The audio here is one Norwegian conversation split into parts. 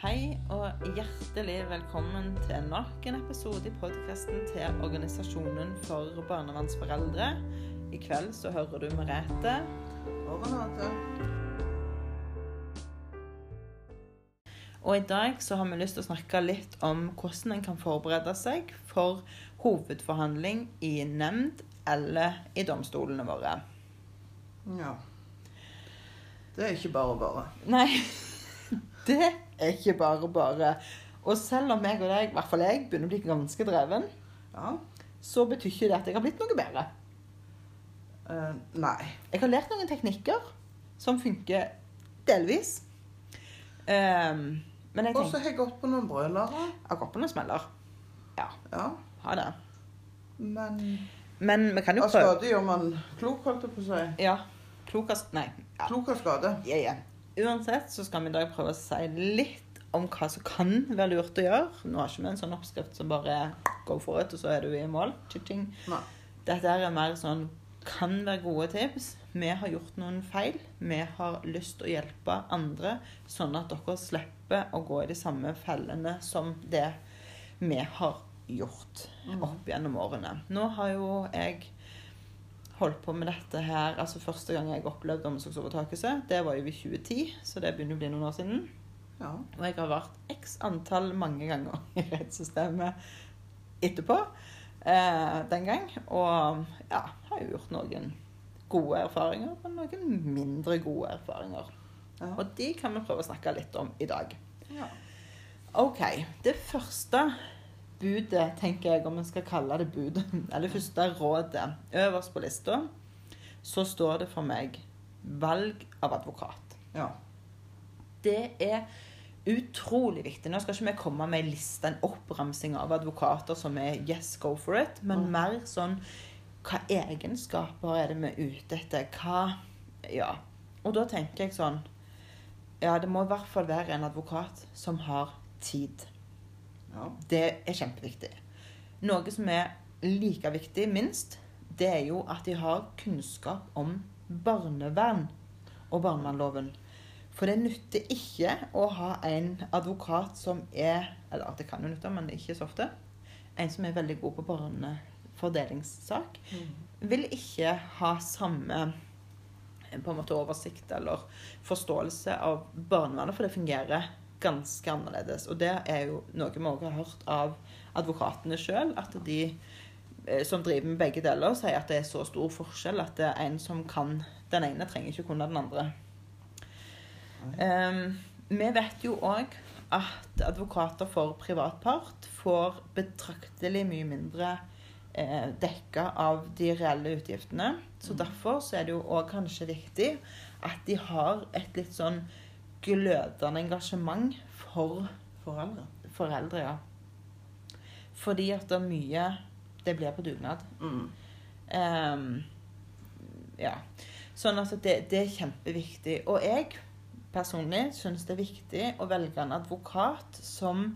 Hei og hjertelig velkommen til nok en episode i podkasten til Organisasjonen for barnevernsforeldre. I kveld så hører du Merete. Og Renate. Og i dag så har vi lyst til å snakke litt om hvordan en kan forberede seg for hovedforhandling i nemnd eller i domstolene våre. Ja. Det er ikke bare bare. Nei, det er ikke bare bare. Og selv om jeg og deg, i hvert fall jeg, begynner å bli ganske dreven, Ja. så betyr ikke det at jeg har blitt noe bedre. Uh, nei. Jeg har lært noen teknikker som funker delvis. Um, men jeg Og så har jeg gått på noen brølere. Jeg har gått på noen smeller. Ja, Ja. Ha det. Men Men vi kan jo av skade gjør man klok, holdt jeg på å si. Ja. Klokest Nei. Ja. Klok av skade. Ja, ja. Uansett så skal vi i dag prøve å si litt om hva som kan være lurt å gjøre. Nå har ikke vi en sånn oppskrift som bare go for it, og så er du i mål. Dette er mer sånn kan være gode tips. Vi har gjort noen feil. Vi har lyst til å hjelpe andre, sånn at dere slipper å gå i de samme fellene som det vi har gjort opp gjennom årene. Nå har jo jeg holdt på med dette her altså Første gang jeg opplevde omsorgsovertakelse, det var jo i 2010, så det begynner å bli noen år siden. Ja. Og jeg har vært x antall mange ganger i rettssystemet etterpå. Eh, den gang. Og ja, har jo gjort noen gode erfaringer, men noen mindre gode erfaringer. Ja. Og de kan vi prøve å snakke litt om i dag. ja. OK. Det første budet, tenker jeg, om vi skal kalle det budet, eller første rådet, øverst på lista, så står det for meg valg av advokat. ja. Det er utrolig viktig. Nå skal ikke vi komme med en liste, en oppramsing av advokater som er yes, go for it, men Mm. mer sånn hva egenskaper er det vi er ute etter? Hva Ja. Og da tenker jeg sånn Ja, det må i hvert fall være en advokat som har tid. Ja. Det er kjempeviktig. Noe som er like viktig, minst, det er jo at de har kunnskap om barnevern og barnevernloven. For det nytter ikke å ha en advokat som er Eller det kan jo nytte, men ikke så ofte. En som er veldig god på barnefordelingssak. Vil ikke ha samme på en måte oversikt eller forståelse av barnevernet, for det fungerer ganske annerledes. Og det er jo noe vi også har hørt av advokatene sjøl, at de eh, som driver med begge deler, sier at det er så stor forskjell at det er en som kan Den ene trenger ikke kunne den andre. Um, vi vet jo òg at advokater for privatpart får betraktelig mye mindre eh, dekka av de reelle utgiftene. Så derfor så er det jo òg kanskje viktig at de har et litt sånn glødende engasjement for Foreldre. foreldre, ja. Fordi at det er mye Det blir på dugnad. Mm. Um, ja. Sånn at det, det er kjempeviktig. Og jeg personlig syns det er viktig å velge en advokat som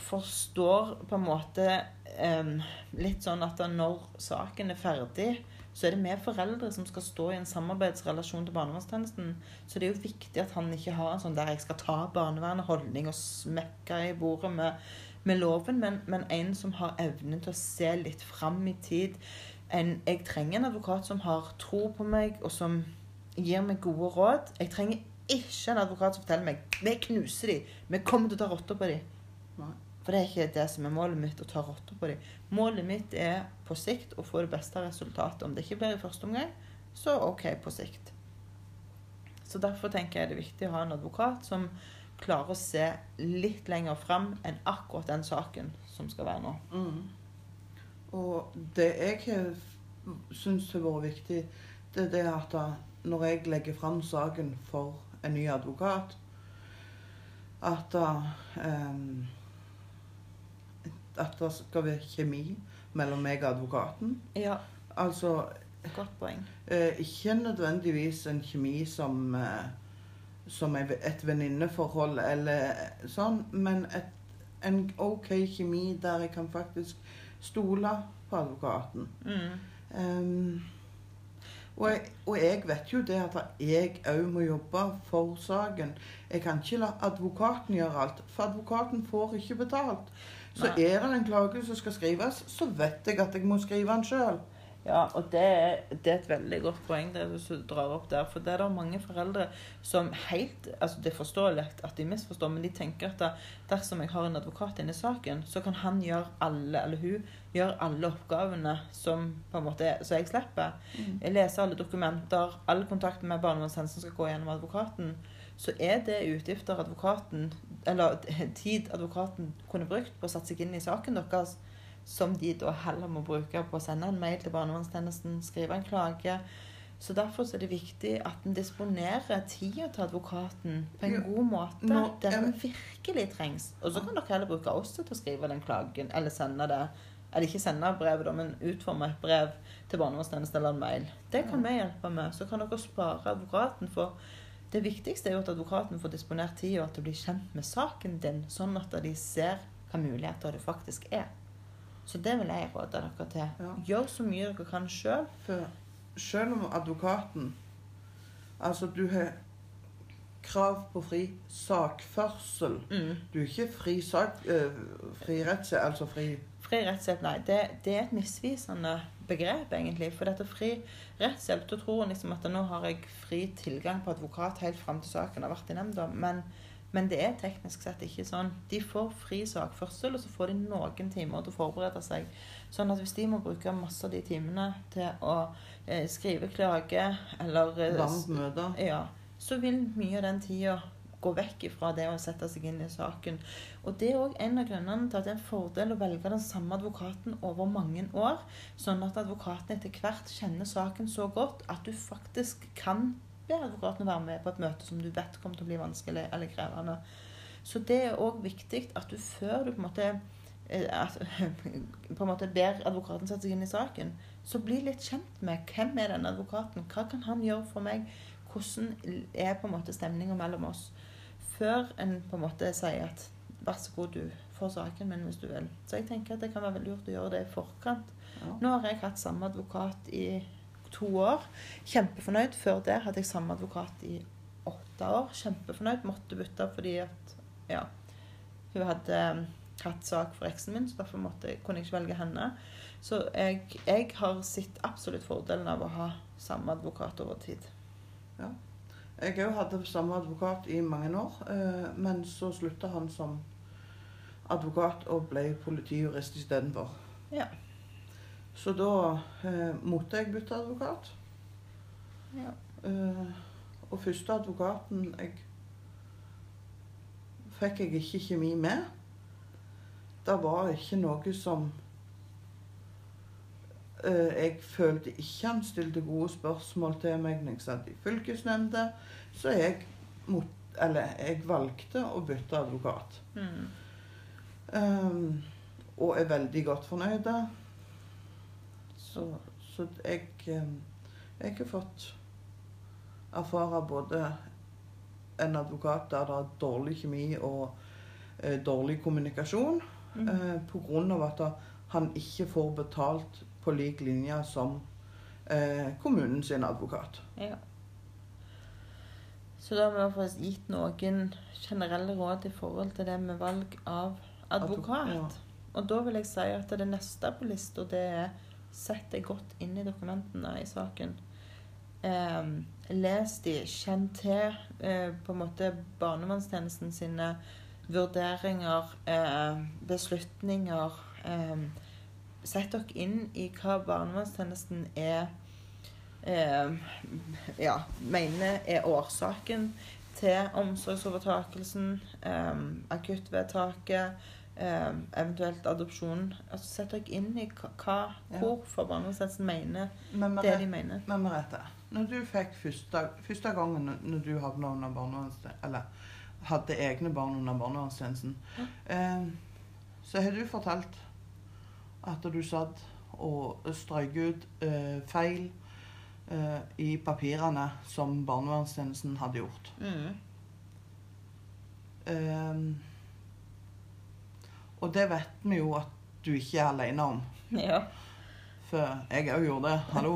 forstår på en måte um, litt sånn at når saken er ferdig, så er det vi foreldre som skal stå i en samarbeidsrelasjon til barnevernstjenesten. Så det er jo viktig at han ikke har en sånn der jeg skal ta barnevernet-holdning og smekke i bordet med, med loven, men, men en som har evnen til å se litt fram i tid. En, jeg trenger en advokat som har tro på meg, og som gir meg gode råd. Jeg trenger ikke en advokat som forteller meg vi knuser de, vi kommer til å ta rotta på de. For det er ikke det som er målet mitt, å ta rotta på dem. Målet mitt er på sikt og få det beste resultatet. Om det ikke blir i første omgang, så OK på sikt. Så derfor tenker jeg det er viktig å ha en advokat som klarer å se litt lenger fram enn akkurat den saken som skal være nå. Mm. Og det jeg syns har vært viktig, det er det at når jeg legger fram saken for en ny advokat, at em, At det skal være kjemi mellom meg og advokaten. Ja, Altså godt poeng. eh, ikke nødvendigvis en kjemi som eh, som et venninneforhold eller sånn, men et, en OK kjemi der jeg kan faktisk stole på advokaten. Mm. Em, Og jeg, og jeg vet jo det at jeg òg må jobbe for saken. Jeg kan ikke la advokaten gjøre alt, for advokaten får ikke betalt. Så Nei. er det en klage som skal skrives, så vet jeg at jeg må skrive den sjøl. Ja, og det er, det er et veldig godt poeng det du drar opp der. For det er det mange foreldre som helt Altså, det er forståelig at de misforstår, men de tenker at dersom jeg har en advokat inne i saken, så kan han gjøre alle, eller hun, gjøre alle oppgavene som på en måte er- så jeg slipper. Jeg leser alle dokumenter, all kontakt med barnevernstjenesten skal gå gjennom advokaten. Så er det utgifter advokaten, eller tid advokaten kunne brukt på å sette seg inn i saken deres, som de da heller må bruke på å sende en mail til barnevernstjenesten, skrive en klage. Så derfor er det viktig at en disponerer tida til advokaten på en god måte. nå- der den virkelig trengs. Og så kan dere heller bruke oss til å skrive den klagen, eller sende det Eller ikke sende brevet, men utforme et brev til barnevernstjenesten eller en mail. Det kan vi hjelpe med. Så kan dere spare advokaten for det viktigste er jo at advokaten får disponert tid, og at du blir kjent med saken din, sånn at de ser hva muligheter det faktisk er. Så det vil jeg råde dere til. Ja. Gjør så mye dere kan sjøl. Sjøl om advokaten Altså, du har krav på fri sakførsel. Mm. Du er ikke fri sak... Øh, fri rettshjelp, altså fri Fri rettshjelp, nei. Det, det er et misvisende begrep, egentlig. For dette fri rettshjelp, da tror en liksom at nå har jeg fri tilgang på advokat helt fram til saken har vært i nemnda. Men, men det er teknisk sett ikke sånn. De får fri sakførsel, og så får de noen timer til å forberede seg. Sånn at hvis de må bruke masse av de timene til å eh, skrive klage eller eh, være på møter. ja, så vil mye av den tida gå vekk fra det å sette seg inn i saken. Og det er òg en av grunnene til at det er en fordel å velge den samme advokaten over mange år, sånn at advokaten etter hvert kjenner saken så godt at du faktisk kan be advokaten være med på et møte som du vet kommer til å bli vanskelig eller krevende. Så det er òg viktig at du før du på en måte eh, at, på en måte ber advokaten sette seg inn i saken, så bli litt kjent med hvem er denne advokaten, hva kan han gjøre for meg, hvordan er på en måte stemninga mellom oss, før en på en måte sier at vær så god, du får saken min hvis du vil. Så jeg tenker at det kan være veldig lurt å gjøre det i forkant. Ja. Nå har jeg hatt samme advokat i to år. Kjempefornøyd. Før det hadde jeg samme advokat i åtte år. Kjempefornøyd. Måtte bytte fordi at ja, hun hadde um, hatt sak for eksen min, så derfor måtte, kunne jeg ikke velge henne. Så jeg, jeg har sett absolutt fordelen av å ha samme advokat over tid. Jeg òg hadde samme advokat i mange år, eh, men så slutta han som advokat og ble politijurist istedenfor. Ja. Så da eh, måtte jeg bytte advokat. Ja. Eh, og første advokaten jeg fikk jeg ikke kjemi med. Det var ikke noe som Jeg følte ikke han stilte gode spørsmål til meg når jeg satt i fylkesnemnda, så jeg, mot, eller, jeg valgte å bytte advokat. Mm. Um, og er veldig godt fornøyd. Så, så jeg, um, jeg har fått erfare både en advokat der det er dårlig kjemi og eh, dårlig kommunikasjon, Mm. eh, på grunn av at han ikke får betalt på lik linje som eh, kommunen sin advokat. Ja. Så da har vi faktisk gitt noen generelle råd i forhold til det med valg av advokat. Ja. Og da vil jeg si at det neste på lista, det er sett deg godt inn i dokumentene i saken. Eh, les de, kjenn til eh, på en måte barnevernstjenesten sine vurderinger, eh, beslutninger. Sett dere inn i hva barnevernstjenesten er eh, ja, mener er årsaken til omsorgsovertakelsen, eh, akuttvedtaket, eh, eventuelt adopsjon. Altså, sett dere inn i hva, Ja. hvorfor barnevernstjenesten mener Men det de mener. Men Merete, når du fikk første, første gangen når du havna under barnevernstjenesten, eller hadde egne barn under barnevernstjenesten, eh, så har du fortalt at du satt og strøyk ut eh, feil eh, i papirene som barnevernstjenesten hadde gjort. Mm. Eh, og det vet vi jo at du ikke er alene om. Ja. For jeg òg gjorde det. Hallo.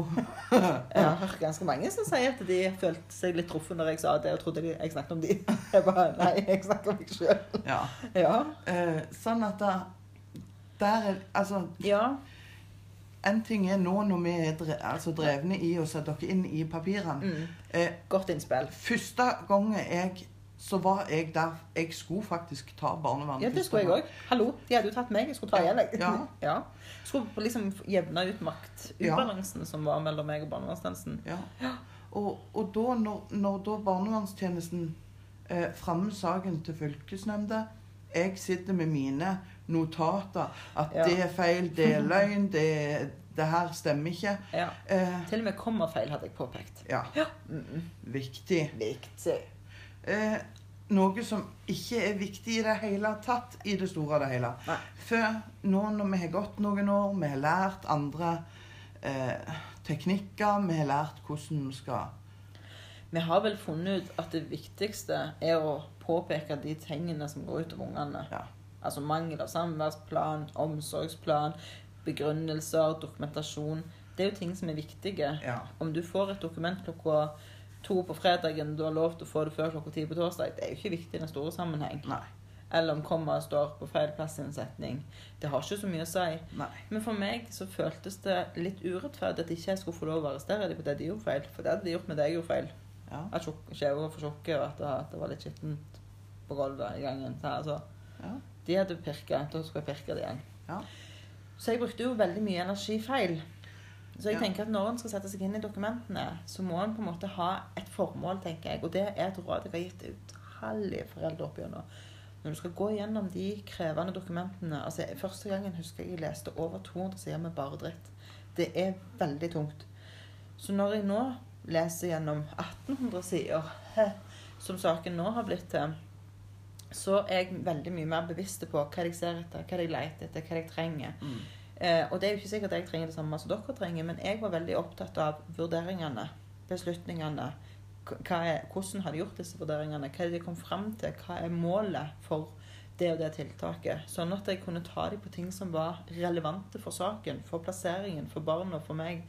Jeg har hørt ganske mange som sier at de følte seg litt truffet når jeg sa det, og trodde jeg snakket om de. Jeg bare Nei, jeg snakker om meg sjøl. Ja. Ja. Eh, sånn at da, der er Altså, ja. en ting er nå når vi er dre, altså drevne i å sette dere inn i papirene. Mm. Eh, Godt innspill. første gangen jeg så var jeg der Jeg skulle faktisk ta barnevernet. Ja, det skulle jeg òg. Hallo, de hadde jo tatt meg. Jeg skulle ta Ja, igjen, jeg. ja. ja. Skulle liksom jevne ut maktubalansen som var mellom meg og barnevernstjenesten. Ja. Og, og da, når, når da barnevernstjenesten eh, fremmer saken til fylkesnemnda Jeg sitter med mine notater. At Ja. det er feil, det er løgn, det, det her stemmer ikke. Ja. Eh, Til og med kommafeil hadde jeg påpekt. ja, Mm -mm. viktig. Viktig. Eh, noe som ikke er viktig i det hele tatt i det store og det hele. Nei. For nå når vi har gått noen år, vi har lært andre eh, teknikker, vi har lært hvordan vi skal Vi har vel funnet ut at det viktigste er å påpeke de tingene som går utover ungene. Ja. Altså mangel av samværsplan, omsorgsplan, begrunnelser, dokumentasjon. Det er jo ting som er viktige. Ja. Om du får et dokument klokka to på fredagen, du har lov til å få det før klokka ti på torsdag, det er jo ikke viktig i den store sammenheng. Nei. Eller om kommaet står på feil plass i en setning. Det har ikke så mye å si. Nei. Men for meg så føltes det litt urettferdig at ikke jeg skulle få lov å arrestere dem på det de gjorde feil. For det hadde de gjort med deg jo gjorde feil. Ja. At tjukk- var for tjukke, og det, at det var litt skittent på gulvet i gangen. Så, altså, Ja. De hadde pirka, da skulle jeg pirke det igjen. Ja. Så jeg brukte jo veldig mye energi feil. Så jeg Ja. tenker at når en skal sette seg inn i dokumentene, så må en på en måte ha et formål, tenker jeg. Og det er et råd jeg har gitt utallige foreldre opp gjennom. Når du skal gå gjennom de krevende dokumentene altså Første gangen husker jeg jeg leste over 200 sider med bare dritt. Det er veldig tungt. Så når jeg nå leser gjennom 1800 sider, som saken nå har blitt til, så er jeg veldig mye mer bevisst på hva jeg ser etter, hva jeg leter etter, hva jeg trenger. Mm. Eh, og det er jo ikke sikkert at jeg trenger det samme som dere trenger, men jeg var veldig opptatt av vurderingene, beslutningene. Er, hvordan har de gjort disse vurderingene? Hva er det de kom fram til? Hva er målet for det og det tiltaket? Sånn at jeg kunne ta dem på ting som var relevante for saken, for plasseringen, for barna for meg,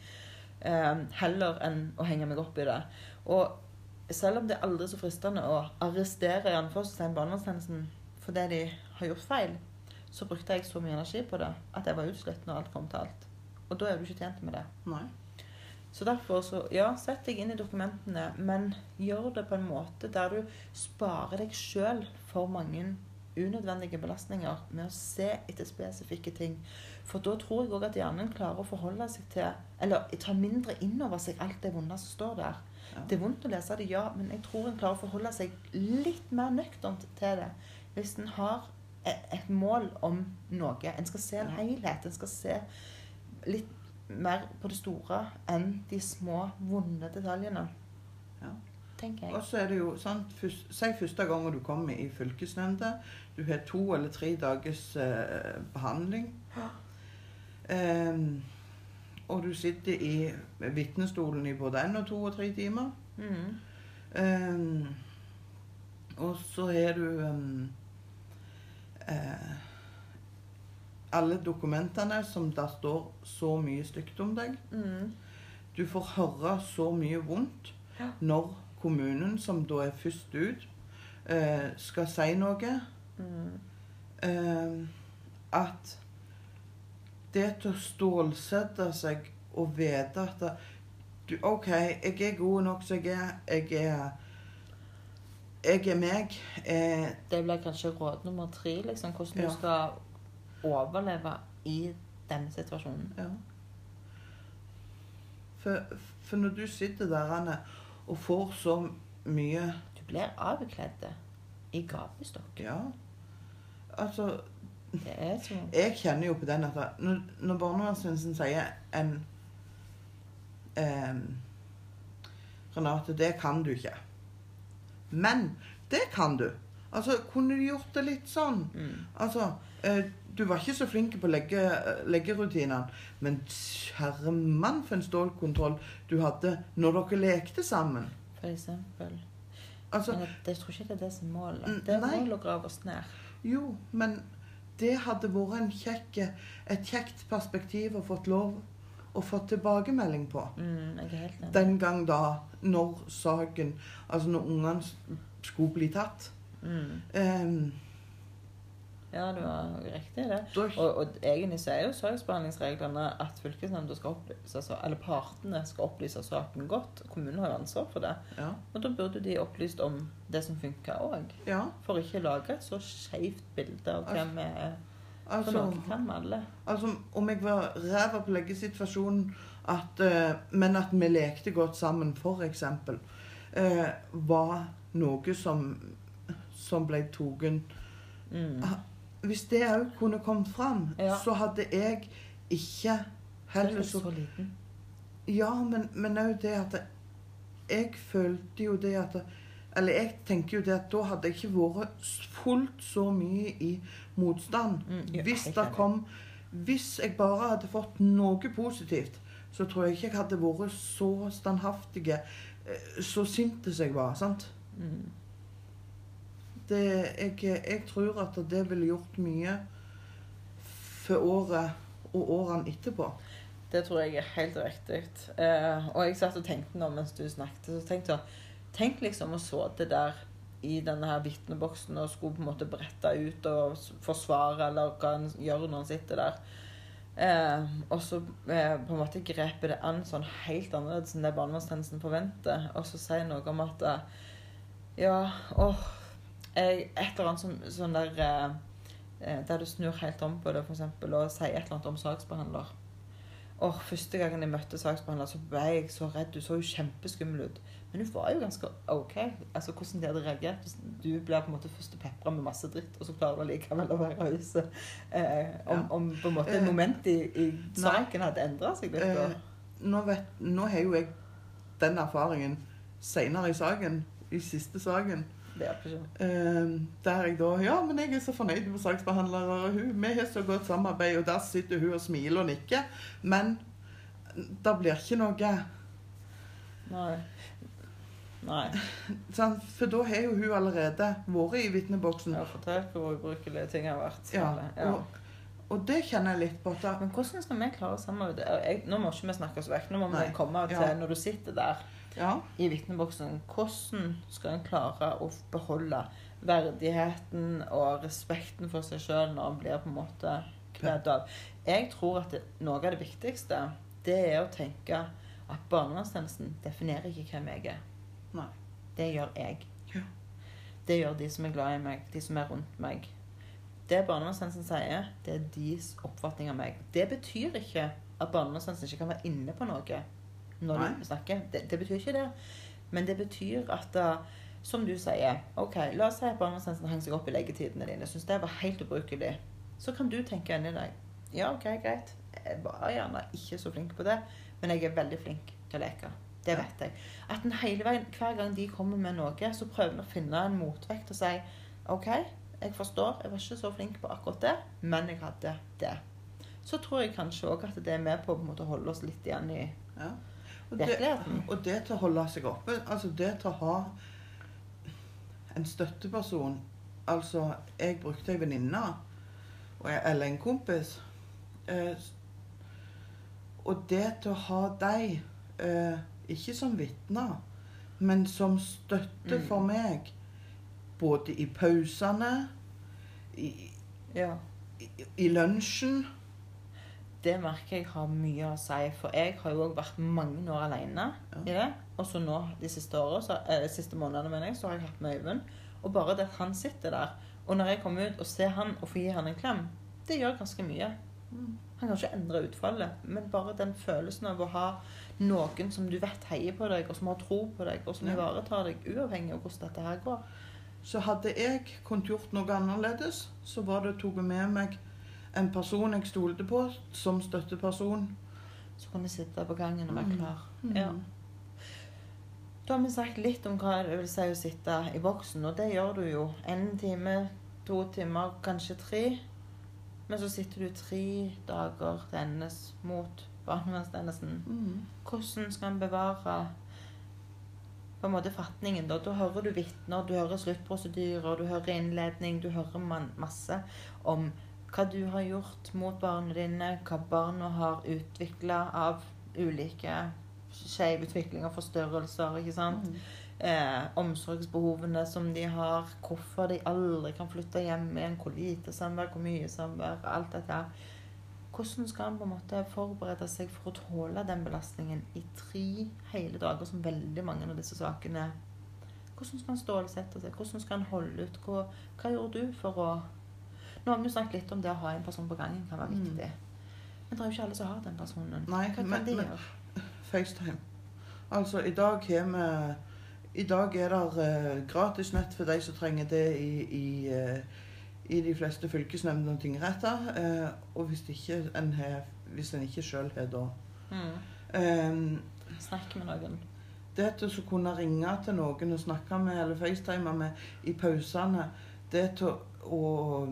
eh, heller enn å henge meg opp i det. Og selv om det er aldri så fristende å arrestere i anførselstegn barnevernstjenesten for det de har gjort feil, så brukte jeg så mye energi på det at jeg var utslitt når alt kom til alt. Og da er du ikke tjent med det. Nei. Så derfor, så ja, sett deg inn i dokumentene, men gjør det på en måte der du sparer deg sjøl for mange unødvendige belastninger med å se etter spesifikke ting. For da tror jeg òg at hjernen klarer å forholde seg til Eller ta mindre inn over seg alt det vonde som står der. Ja. Det er vondt å lese det, ja, men jeg tror en klarer å forholde seg litt mer nøkternt til det. Hvis en har et, et mål om noe. En skal se en helhet. En skal se litt mer på det store enn de små, vonde detaljene. Ja. Tenker jeg. Og så er det jo sånn, først, Si første gangen du kommer i fylkesnemnda. Du har to eller tre dagers eh, behandling. Ehm, og du sitter i vitnestolen i både én og to og tre timer. Mm. Ehm, og så har du ehm, eh, alle dokumentene som der står så mye stygt om deg. Mm. Du får høre så mye vondt Ja. når kommunen, som da er først ut, eh, skal si noe. Mm. Eh, at det til å stålsette seg og vite at du, OK, jeg er god nok som jeg er. Jeg er Jeg er meg. Eh, Det blir kanskje råd nummer tre, liksom. Hvordan Ja. du skal overleve i denne situasjonen. ja. For, for når du sitter der Anne, og får så mye Du blir avkledd i gapestokk. Ja. Altså Det er så Jeg kjenner jo på den at når, når barnevernstjenesten sier en em, Renate, det kan du ikke. Men det kan du. Altså, kunne du gjort det litt sånn? mm. Altså, eh, du var ikke så flink på legge, leggerutinene, men mann for en stålkontroll du hadde når dere lekte sammen. For eksempel. Altså, Men jeg, jeg tror ikke det er det som målet. Mm, Det er målet å grave oss ned. Jo, men det hadde vært en kjekk, et kjekt perspektiv å fått lov å få tilbakemelding på. Mm. Den gang da, når saken Altså når ungene skulle bli tatt. Mm. Um, Ja, du har riktig det. Og, og egentlig så er jo saksbehandlingsreglene at fylkesnemnda skal opplyse, altså, eller partene skal opplyse saken godt. Kommunen har jo ansvar for det. ja, Og da burde de opplyst om det som funker òg. ja, For ikke lage et så skeivt bilde av hvem vi er. For noen noe kan vi alle. altså Om jeg var ræva på leggesituasjonen, at, uh, men at vi lekte godt sammen, f.eks., uh, var noe som, som ble tatt Mm. Hvis det òg kunne kommet fram, Ja. så hadde jeg ikke er heller så liten. Ja, men, men òg det at Jeg følte jo det at Eller jeg tenker jo det at da hadde jeg ikke vært fullt så mye i motstand. Mm, ja, hvis det kom Hvis jeg bare hadde fått noe positivt, så tror jeg ikke jeg hadde vært så standhaftig, eh, så sint som jeg var. sant? Mm. Det, jeg, jeg tror at det ville gjort mye for året og årene etterpå. Det tror jeg er helt riktig. Eh, og jeg satt og tenkte nå mens du snakket, så tenkte jeg Tenk liksom å det der i denne her vitneboksen og skulle på en måte brette ut og forsvare eller hva en gjør når en sitter der. Eh, og så eh, på en måte grepet det an sånn helt annerledes enn det barnevernstjenesten forventer. Og så sier noe om at eh, Ja, åh Et eller annet som, sånn der eh, eh, Der du snur helt om på det, for eksempel, og sier et eller annet om saksbehandler. Åh, Første gangen jeg møtte saksbehandler, så ble jeg så redd. Du så jo kjempeskummel ut. Men hun var jo ganske OK. Altså, Hvordan de hadde reagert du blir på en måte først pepra med masse dritt, og så klarer du likevel å være rause. Eh, om, Ja. om på en måte moment i, i saken hadde endra seg litt. Eh, nå, vet, nå har jo jeg den erfaringen seinere i saken, i siste saken. Det hjelper ikke. Eh, der jeg da Ja, men jeg er så fornøyd med saksbehandlere, og hun, vi har så godt samarbeid, og der sitter hun og smiler og nikker. Men det blir ikke noe Nei. Nei. sant? For da har jo hun allerede vært i vitneboksen. Ja, fortalt hvor ubrukelige ting har vært. Ja, ja. og, og det kjenner jeg litt på. Men hvordan skal vi klare å samarbeide? Jeg, nå må ikke vi snakke oss vekk. Nå må vi komme til når du sitter der Ja, i vitneboksen. Hvordan skal en klare å beholde verdigheten og respekten for seg sjøl når en blir på en måte kledd av? Jeg tror at det, noe av det viktigste det er å tenke at barnevernstjenesten definerer ikke hvem jeg er. Nei. Det gjør jeg. Ja. Det gjør de som er glad i meg, de som er rundt meg. Det barnevernstjenesten sier, det er deres oppfatning av meg. Det betyr ikke at barnevernstjenesten ikke kan være inne på noe når Nei. du snakker. Det, det betyr ikke det. Men det betyr at da, som du sier ok, La oss si at barnevernstjenesten henger seg opp i leggetidene dine. Syns det var helt ubrukelig. Så kan du tenke inni deg ja, ok, greit. Jeg var gjerne ikke så flink på det, men jeg er veldig flink til å leke. Det vet jeg. At en hele veien, hver gang de kommer med noe, så prøver en å finne en motvekt og si OK, jeg forstår, jeg var ikke så flink på akkurat det, men jeg hadde det. Så tror jeg kanskje òg at det er med på, på måte, å holde oss litt igjen i ja. Og det, og det til å holde seg oppe, altså det til å ha en støtteperson Altså, jeg brukte ei venninne, eller en kompis. Eh, og det til å ha deg, eh, ikke som vitner, men som støtte Mm. for meg, både i pausene, i, Ja. i, i lunsjen Det merker jeg har mye å si, for jeg har jo òg vært mange år alene Ja. i det. Og så nå de siste årene, så, eh, siste månedene, mener jeg, så har jeg hatt med Øyvind. Og bare det at han sitter der, og når jeg kommer ut og ser han og får gi han en klem, det gjør ganske mye. Mm. Han kan ikke endre utfallet, men bare den følelsen av å ha noen som du vet heier på deg, og som har tro på deg, og som ivaretar deg, uavhengig av hvordan dette her går. Så hadde jeg kunnet gjort noe annerledes, så var det tatt med meg en person jeg stolte på som støtteperson. Så kan vi sitte på gangen og være Mm. klar. Mm. Ja. Da har vi sagt litt om hva det vil si å sitte i boksen, og det gjør du jo. En time, to timer, kanskje tre. Men så sitter du tre dager til endes mot barnevernstjenesten. Mm. Hvordan skal en bevare på en måte fatningen? Da Da hører du vitner, du hører sluttprosedyrer, du hører innledning, du hører man masse om hva du har gjort mot barna dine, hva barna har utvikla av ulike skjevutviklinger, forstørrelser, ikke sant. Mm. Eh, omsorgsbehovene som de har, hvorfor de aldri kan flytte hjem igjen, hvor lite samvær, hvor mye samvær, alt dette. Hvordan skal han på en måte forberede seg for å tåle den belastningen i tre hele dager, som veldig mange av disse sakene Hvordan skal han stålsette seg? Hvordan skal han holde ut? Hva, hva gjør du for å Nå har vi snakket litt om det å ha en person på gangen kan være Mm. viktig. Men det er jo ikke alle som har den personen. Nei, hva kan men- de gjøre? FaceTime. Altså, i dag har vi I dag er det eh, gratis nett for de som trenger det i, i, eh, i de fleste fylkesnemndene og tingretter. Eh, og hvis, ikke en har, hvis en ikke sjøl har da Mm. um, Snakk med noen. Det til å kunne ringe til noen og snakke med eller FaceTime med i pausene, det til å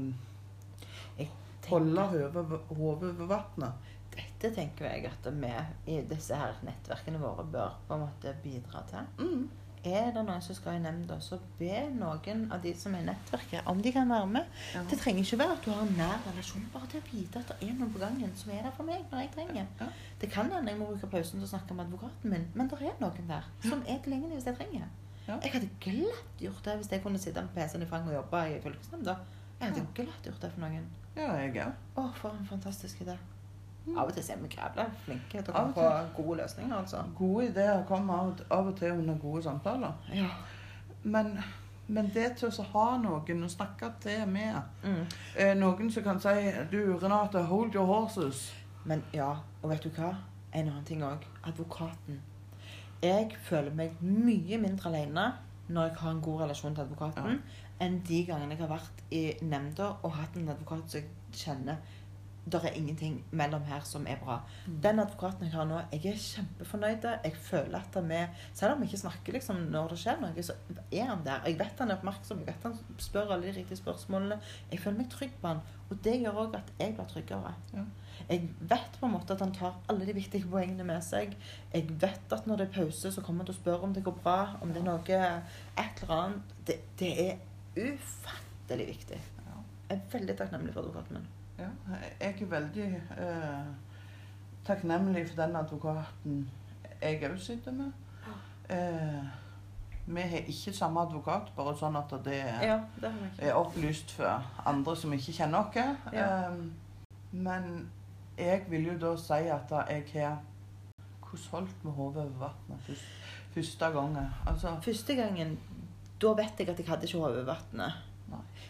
holde hodet over vannet. dette tenker jeg at vi i disse her nettverkene våre bør på en måte bidra til. Mm. Er det noen som skal i nemnda, så be noen av de som er i nettverket, om de kan være med. Ja. Det trenger ikke være at du har en nær relasjon, bare til å vite at det er noen på gangen som er der for meg når jeg trenger. Ja. Det kan hende jeg må bruke pausen til å snakke med advokaten min, men det er noen der som er tilgjengelig hvis jeg trenger. Ja. Jeg hadde glatt gjort det hvis jeg kunne sitte med PC-en i fanget og jobbe i fylkesnemnda. Jeg hadde glatt gjort det for noen. Ja, jeg òg. Å, for en fantastisk idé. Mm. Av og til er vi grævla flinke til å komme på gode løsninger, altså. Gode ideer kommer av, av og til under gode samtaler. Ja. Men, men det til å ha noen å snakke til med Mm. eh, Noen som kan si Du, Renate, hold your horses. Men ja, og vet du hva? En annen ting òg. Advokaten. Jeg føler meg mye mindre alene når jeg har en god relasjon til advokaten, enn de gangene jeg har vært i nemnda og hatt en advokat som jeg kjenner det er ingenting mellom her som er bra. Den advokaten jeg har nå, jeg er kjempefornøyd. Jeg føler at vi Selv om vi ikke snakker liksom når det skjer noe, så er han der. Jeg vet han er oppmerksom, jeg vet han spør alle de riktige spørsmålene. Jeg føler meg trygg på han, og det gjør òg at jeg blir tryggere. Ja. Jeg vet på en måte at han tar alle de viktige poengene med seg. Jeg vet at når det er pause, så kommer han til å spørre om det går bra, om det er noe et eller annet. Det, det er ufattelig viktig. Ja. Jeg er veldig takknemlig for advokaten min. Ja, jeg er veldig eh, takknemlig for den advokaten jeg òg sitter med. Eh, vi har ikke samme advokat, bare sånn at det Ja, det er opplyst for andre som ikke kjenner oss. Ja. Eh, men jeg vil jo da si at jeg har Hvordan holdt med hodet over vannet først, første gangen? Altså Første gangen, da vet jeg at jeg hadde ikke hodet over vannet.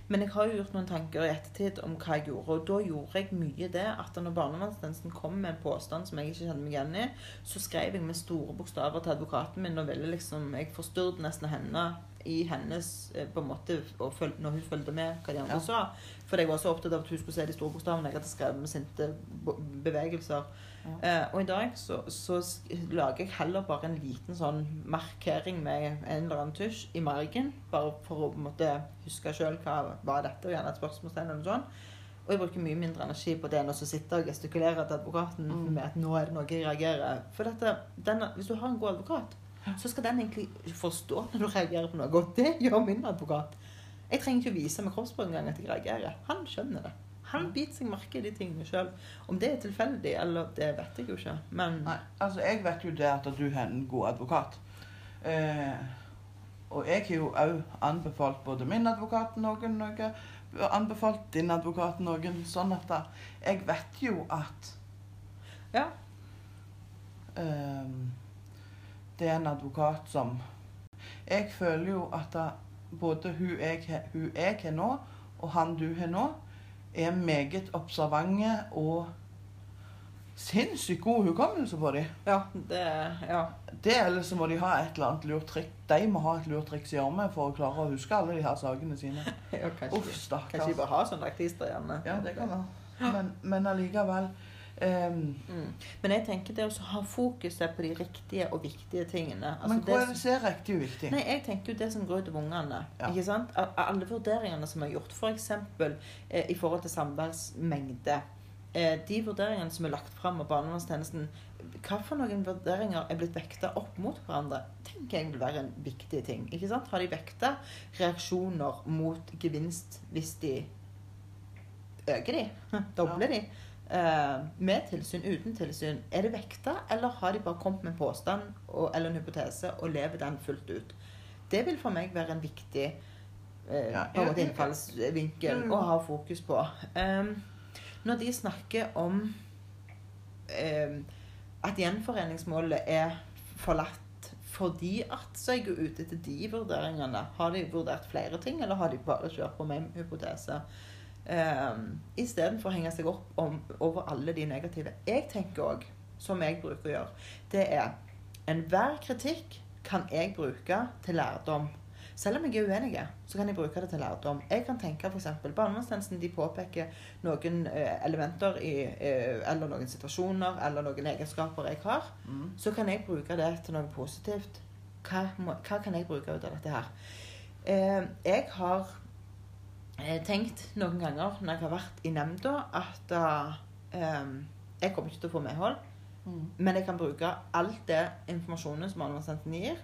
Men jeg har jo gjort noen tanker i ettertid om hva jeg gjorde. Og da gjorde jeg mye det at når barnevernstjenesten kom med en påstand som jeg ikke kjenner meg igjen i, så skrev jeg med store bokstaver til advokaten min og ville liksom Jeg forstyrret nesten henne i hennes eh, på en måte og føl, Når hun fulgte med hva de andre Ja. sa. For jeg var så opptatt av at hun skulle se de store bokstavene. Jeg hadde skrevet med sinte bevegelser. Eh, og i dag så, så lager jeg heller bare en liten sånn markering med en eller annen tusj i margen. Bare for å måte huske sjøl hva var dette, og gjerne et spørsmålstegn eller noe sånt. Og jeg bruker mye mindre energi på det enn å sitte og gestikulere til advokaten Mm. med at nå er det noe jeg reagerer. For dette, denne, hvis du har en god advokat, så skal den egentlig forstå når du reagerer på noe. Og det gjør min advokat. Jeg trenger ikke å vise med kroppsspråk engang at jeg reagerer. Han skjønner det. Han biter seg merke i de tingene sjøl. Om det er tilfeldig, eller det vet jeg jo ikke. Men Nei, altså jeg vet jo det at du har en god advokat. Eh, og jeg har jo òg anbefalt både min advokat noen noe, anbefalt din advokat noen, sånn at da- jeg vet jo at ja. eh, det er en advokat som Jeg føler jo at da, både hun jeg, hun jeg har nå, og han du har nå, er meget observante og sinnssykt god hukommelse på dem. Ja, det Ja. Det eller så må de ha et eller annet lurt trikk. De må ha et lurt triks i armen for å klare å huske alle de her sakene sine. ja kanskje, Uff, kanskje de bare har sånn laktister gjerne. Ja, det kan være. Men, men allikevel ehm, Mm. Men jeg tenker det å ha fokuset på de riktige og viktige tingene. Altså Men hva er det som er riktig og viktig? Nei, jeg tenker jo det som går utover ungene. Ja. Ikke sant? Alle vurderingene som er gjort, f.eks. Eh, i forhold til samværsmengde. Eh, de vurderingene som er lagt fram av barnevernstjenesten, hva for noen vurderinger er blitt vekta opp mot hverandre, tenker jeg vil være en viktig ting. Ikke sant? Har de vekta reaksjoner mot gevinst hvis de øker de, dobler de. Eh, med tilsyn, uten tilsyn. Er det vekta, eller har de bare kommet med en påstand og, eller en hypotese og lever den fullt ut? Det vil for meg være en viktig eh, Ja, ja, måte ja. innfallsvinkel Mm. å ha fokus på. Um, når de snakker om um, at gjenforeningsmålet er forlatt fordi at Så er jeg ute etter de vurderingene. Har de vurdert flere ting, eller har de bare kjørt på med en hypotese? Um, Istedenfor å henge seg opp om, over alle de negative. Jeg tenker òg, som jeg bruker å gjøre, det er enhver kritikk kan jeg bruke til lærdom. Selv om jeg er uenig, så kan jeg bruke det til lærdom. Jeg kan tenke f.eks. Barnevernstjenesten de påpeker noen eh, elementer i, eh, eller noen situasjoner eller noen egenskaper jeg har. Mm. Så kan jeg bruke det til noe positivt. Hva, må, hva kan jeg bruke ut av dette her? Eh, jeg har tenkt noen ganger når jeg har vært i nemnda, at eh, jeg kommer ikke til å få medhold. Mm. Men jeg kan bruke alt det informasjonen som barnevernstjenesten gir,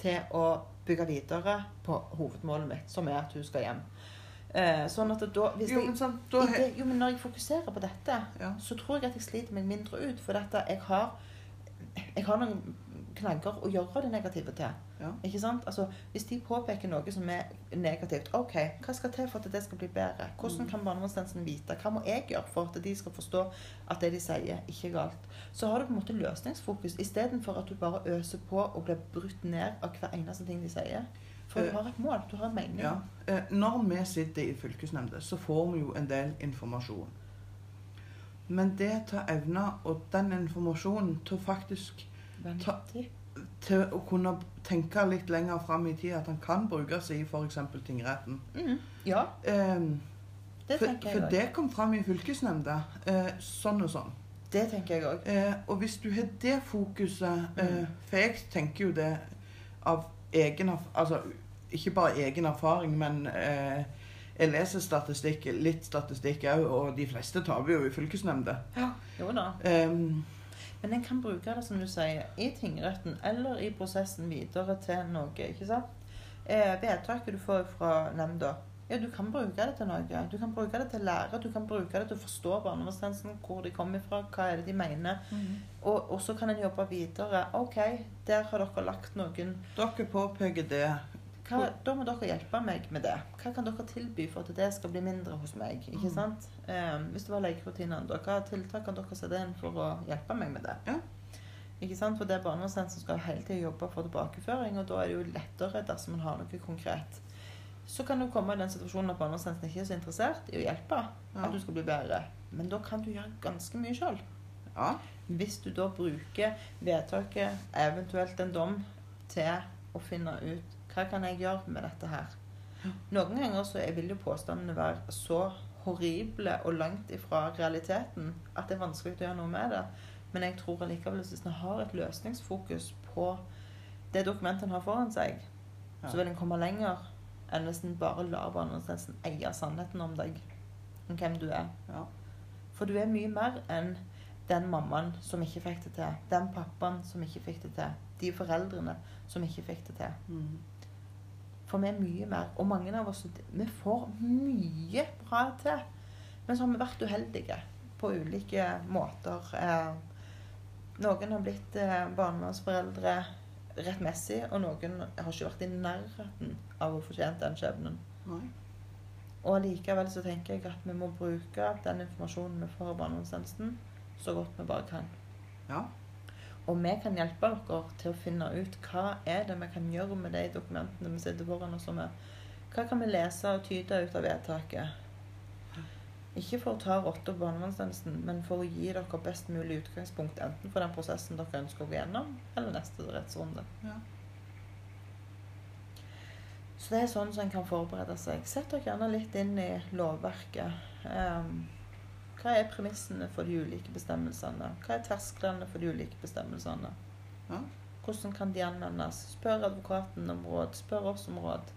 til å bygge videre på hovedmålet mitt, som er at hun skal hjem. Eh, sånn at da, hvis Jo, men sant, da jeg, det, jo, men når jeg fokuserer på dette, Ja. så tror jeg at jeg sliter meg mindre ut. For dette, jeg har, jeg har noen knagger å gjøre det negative til. Ja. Ikke sant? Altså, hvis de påpeker noe som er negativt, OK, hva skal til for at det skal bli bedre? Hvordan Mm. kan barnevernstjenesten vite? Hva må jeg gjøre for at de skal forstå at det de sier, ikke er galt? Så har du på en måte løsningsfokus istedenfor at du bare øser på og blir brutt ned av hver eneste ting de sier. For du Eh, har et mål, du har en mening. Ja. Eh, Når vi sitter i fylkesnemnda, så får vi jo en del informasjon. Men det til å evne og den informasjonen til å faktisk Ta- til å kunne tenke litt lenger fram i tid, at han kan brukes i f.eks. tingretten. Mm. Ja, Um, det for, tenker for også. det kom fram i fylkesnemnda. eh, sånn og sånn. Det tenker jeg òg. Eh, og hvis du har det fokuset eh, Mm. For jeg tenker jo det av egen Altså ikke bare egen erfaring, men eh, jeg leser statistikk, litt statistikk òg, og de fleste taper jo i fylkesnemnda. Ja. Jo da. Um, Men en kan bruke det, som du sier, i tingretten eller i prosessen videre til noe. ikke sant? Eh, vedtaket du får fra nemnda, ja, du kan bruke det til noe. Du kan bruke det til lære, du kan bruke det til å forstå barnevernstjenesten, hvor de kommer fra, hva er det de mener. Og, og så kan en jobbe videre. OK, der har dere lagt noen dere påpeker det. Hva, Da må dere hjelpe meg med det. Hva kan dere tilby for at det skal bli mindre hos meg? ikke Mm. sant? Um, hvis det var lekerutinene, hva tiltak kan dere sette inn for å hjelpe meg med det? Ja. Ikke sant? For det er barnevernstjenesten som skal hele tiden jobbe for tilbakeføring, og da er det jo lettere dersom man har noe konkret. Så kan du komme i den situasjonen at barnevernstjenesten ikke er så interessert i å hjelpe, Ja. at du skal bli bedre. Men da kan du gjøre ganske mye sjøl. ja. Hvis du da bruker vedtaket, eventuelt en dom, til å finne ut hva kan jeg gjøre med dette her. Noen ganger så vil jo påstandene være så horrible og langt ifra realiteten at det er vanskelig å gjøre noe med det. Men jeg tror allikevel at hvis en har et løsningsfokus på det dokumentet en har foran seg, Ja. så vil en komme lenger enn hvis en bare lar barnevernstjenesten eie sannheten om deg, om hvem du er. ja. For du er mye mer enn den mammaen som ikke fikk det til. Den pappaen som ikke fikk det til. De foreldrene som ikke fikk det til. Mm. For vi er mye mer. Og mange av oss vi får mye bra til. Men så har vi vært uheldige på ulike måter. Eh, noen har blitt eh, barnevernsforeldre rettmessig, og noen har ikke vært i nærheten av å fortjene den skjebnen. Og allikevel så tenker jeg at vi må bruke den informasjonen vi får av barnevernstjenesten, så godt vi bare kan. Ja. Og vi kan hjelpe dere til å finne ut hva er det vi kan gjøre med de dokumentene vi sitter foran oss med. Hva kan vi lese og tyde ut av vedtaket? Ikke for å ta rotta på barnevernstjenesten, men for å gi dere best mulig utgangspunkt enten for den prosessen dere ønsker å gå gjennom, eller neste rettsrunde. Ja. Så det er sånn som en kan forberede seg. Sett dere gjerne litt inn i lovverket. Ehm, hva er premissene for de ulike bestemmelsene? Hva er tersklene for de ulike bestemmelsene? Ja. Hvordan kan de anvendes? Spør advokaten om råd. Spør oss om råd.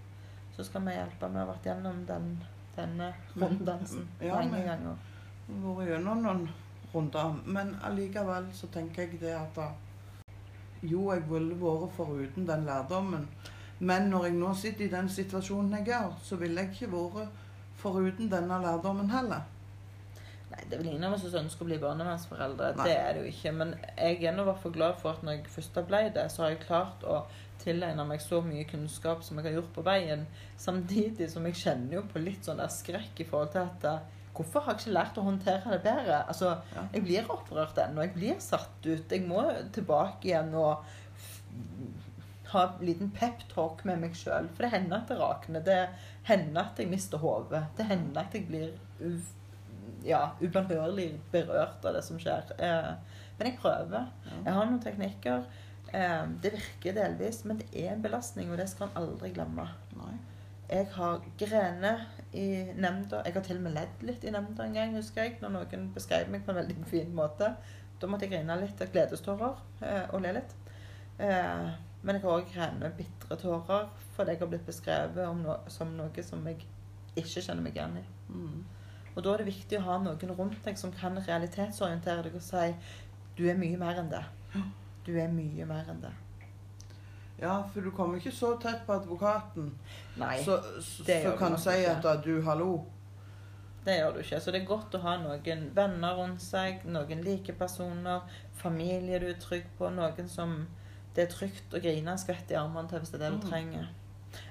Så skal vi hjelpe. Vi har vært gjennom den, denne runddansen Ja, mange men- ganger. Vært gjennom noen runder. Men allikevel så tenker jeg det at da, Jo, jeg ville vært foruten den lærdommen. Men når jeg nå sitter i den situasjonen jeg er, så ville jeg ikke vært foruten denne lærdommen heller. Nei, det er vel ingen av oss som ønsker å bli barnevernsforeldre. Det er det jo ikke. Men jeg er nå i glad for at når jeg først ble det, så har jeg klart å tilegne meg så mye kunnskap som jeg har gjort på veien. Samtidig som jeg kjenner jo på litt sånn der skrekk i forhold til at eh, Hvorfor har jeg ikke lært å håndtere det bedre? Altså, Ja. Jeg blir opprørt ennå. Jeg blir satt ut. Jeg må tilbake igjen og ha en liten peptalk med meg sjøl. For det hender at det rakner. Det hender at jeg mister hodet. Det hender at jeg blir u ja, ubønnhørlig berørt av det som skjer. Eh, men jeg prøver. Jeg har noen teknikker. Eh, det virker delvis, men det er en belastning, og det skal en aldri glemme. Nei. Jeg har grener i nemnda. Jeg har til og med ledd litt i nemnda en gang, husker jeg, når noen beskrev meg på en veldig fin måte. Da måtte jeg grine litt av gledestårer eh, og le litt. Men jeg har òg grenet bitre tårer fordi jeg har blitt beskrevet om no som noe som jeg ikke kjenner meg igjen i. Mm. Og da er det viktig å ha noen rundt deg som kan realitetsorientere deg og si du er mye mer enn det. Du er mye mer enn det. Ja, for du kommer ikke så tett på advokaten Nei, så, så, det gjør så kan du si at da, du, hallo. det gjør du ikke. Så det er godt å ha noen venner rundt seg, noen like personer, familie du er trygg på, noen som det er trygt å grine en skvett i armene til hvis det er det du Mm. trenger.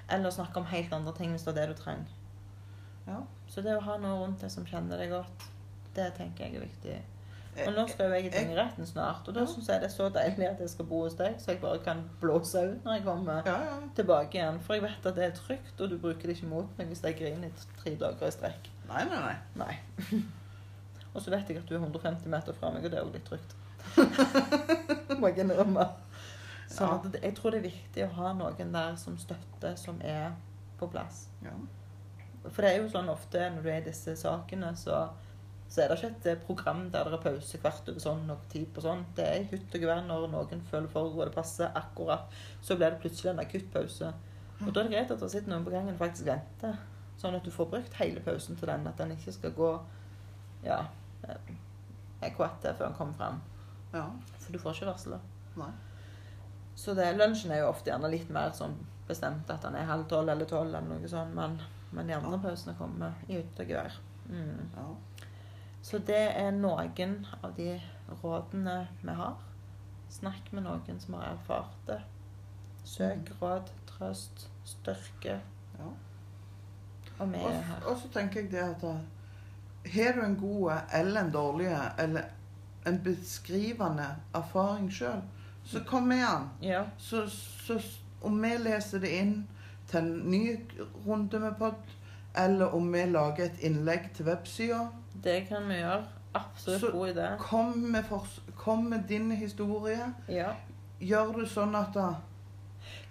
Eller snakke om helt andre ting hvis det er det du trenger. Ja. Så det å ha noe rundt deg som kjenner deg godt, det tenker jeg er viktig. Og nå skal jo jeg i tingretten snart, og da Ja. syns jeg det er så deilig at jeg skal bo hos deg, så jeg bare kan blåse ut når jeg kommer Ja, ja. tilbake igjen. For jeg vet at det er trygt, og du bruker det ikke mot meg hvis jeg griner i tre dager i strekk. Nei, nei, nei. Nei. og så vet jeg at du er 150 meter fra meg, og det er jo litt trygt. Må jeg innrømme. Så jeg tror det er viktig å ha noen der som støtter, som er på plass. Ja. For det er jo sånn ofte når du er i disse sakene, så, så er det ikke et eh, program der det er pause hvert over sånn og tid på sånn. Det er hytt og gevær når noen føler for og det passer akkurat. Så blir det plutselig en akutt pause. Og da er det greit at det sitter noen på gangen og faktisk venter. Sånn at du får brukt hele pausen til den. At den ikke skal gå ja, eh, kvarter før den kommer frem. ja. For du får ikke varsle. Nei. Så det, lunsjen er jo ofte gjerne litt mer sånn bestemt at den er halv tolv eller tolv eller noe sånt. Men, men de andre pausene kommer i utegevær. Mm. Ja. Så det er noen av de rådene vi har. Snakk med noen som har erfart det. Søk råd, trøst, styrke. ja. Og vi er her. og så tenker jeg det at har du en god eller en dårlig eller en beskrivende erfaring sjøl, så kom med den. Ja. Så, så om vi leser det inn til en ny runde med pod, eller om vi lager et innlegg til websida, Det kan vi gjøre. Absolutt Så- god idé. kom med, kom med din historie. Ja. Gjør du sånn at da,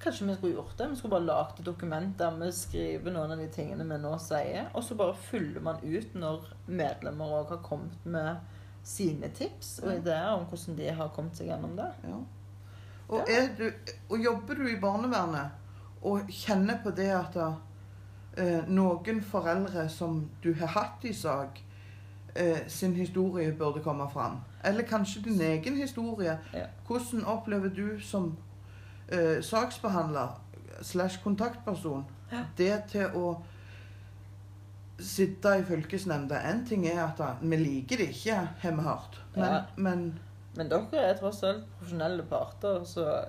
Kanskje vi skulle gjort det. Vi skulle bare lagd et dokument der vi skriver noen av de tingene vi nå sier, og så bare fyller man ut når medlemmer òg har kommet med sine tips og ideer om hvordan de har kommet seg gjennom det. Ja. Og, du, og jobber du i barnevernet og kjenner på det at da, eh, noen foreldre som du har hatt i sak, eh, sin historie burde komme fram, eller kanskje din egen historie, Ja. hvordan opplever du som eh, saksbehandler slash kontaktperson Ja. det til å sitte i fylkesnemnda? En ting er at da, vi liker det ikke, har vi hørt, men, Ja. men Men dere er tross alt profesjonelle parter, så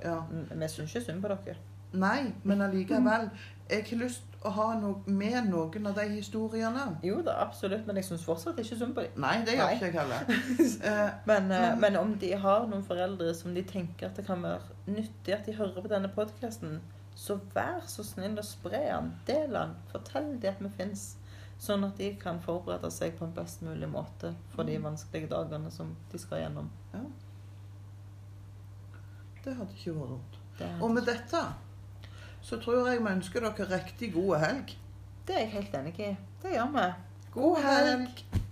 vi syns ikke synd på dere. Nei, men allikevel. Jeg har lyst å ha noe med noen av de historiene. Jo da, absolutt, men jeg syns fortsatt ikke synd på dem. Nei, det gjør ikke jeg heller. Eh, Men, eh, Men- men om de har noen foreldre som de tenker at det kan være nyttig at de hører på denne podkasten, så vær så snill å spre den. Del den. Fortell dem at vi fins. Sånn at de kan forberede seg på en best mulig måte for de vanskelige dagene som de skal gjennom. ja. Det hadde ikke vært dumt. Og med dette så tror jeg vi ønsker dere riktig god helg. det er jeg helt enig i. Det gjør vi. God helg!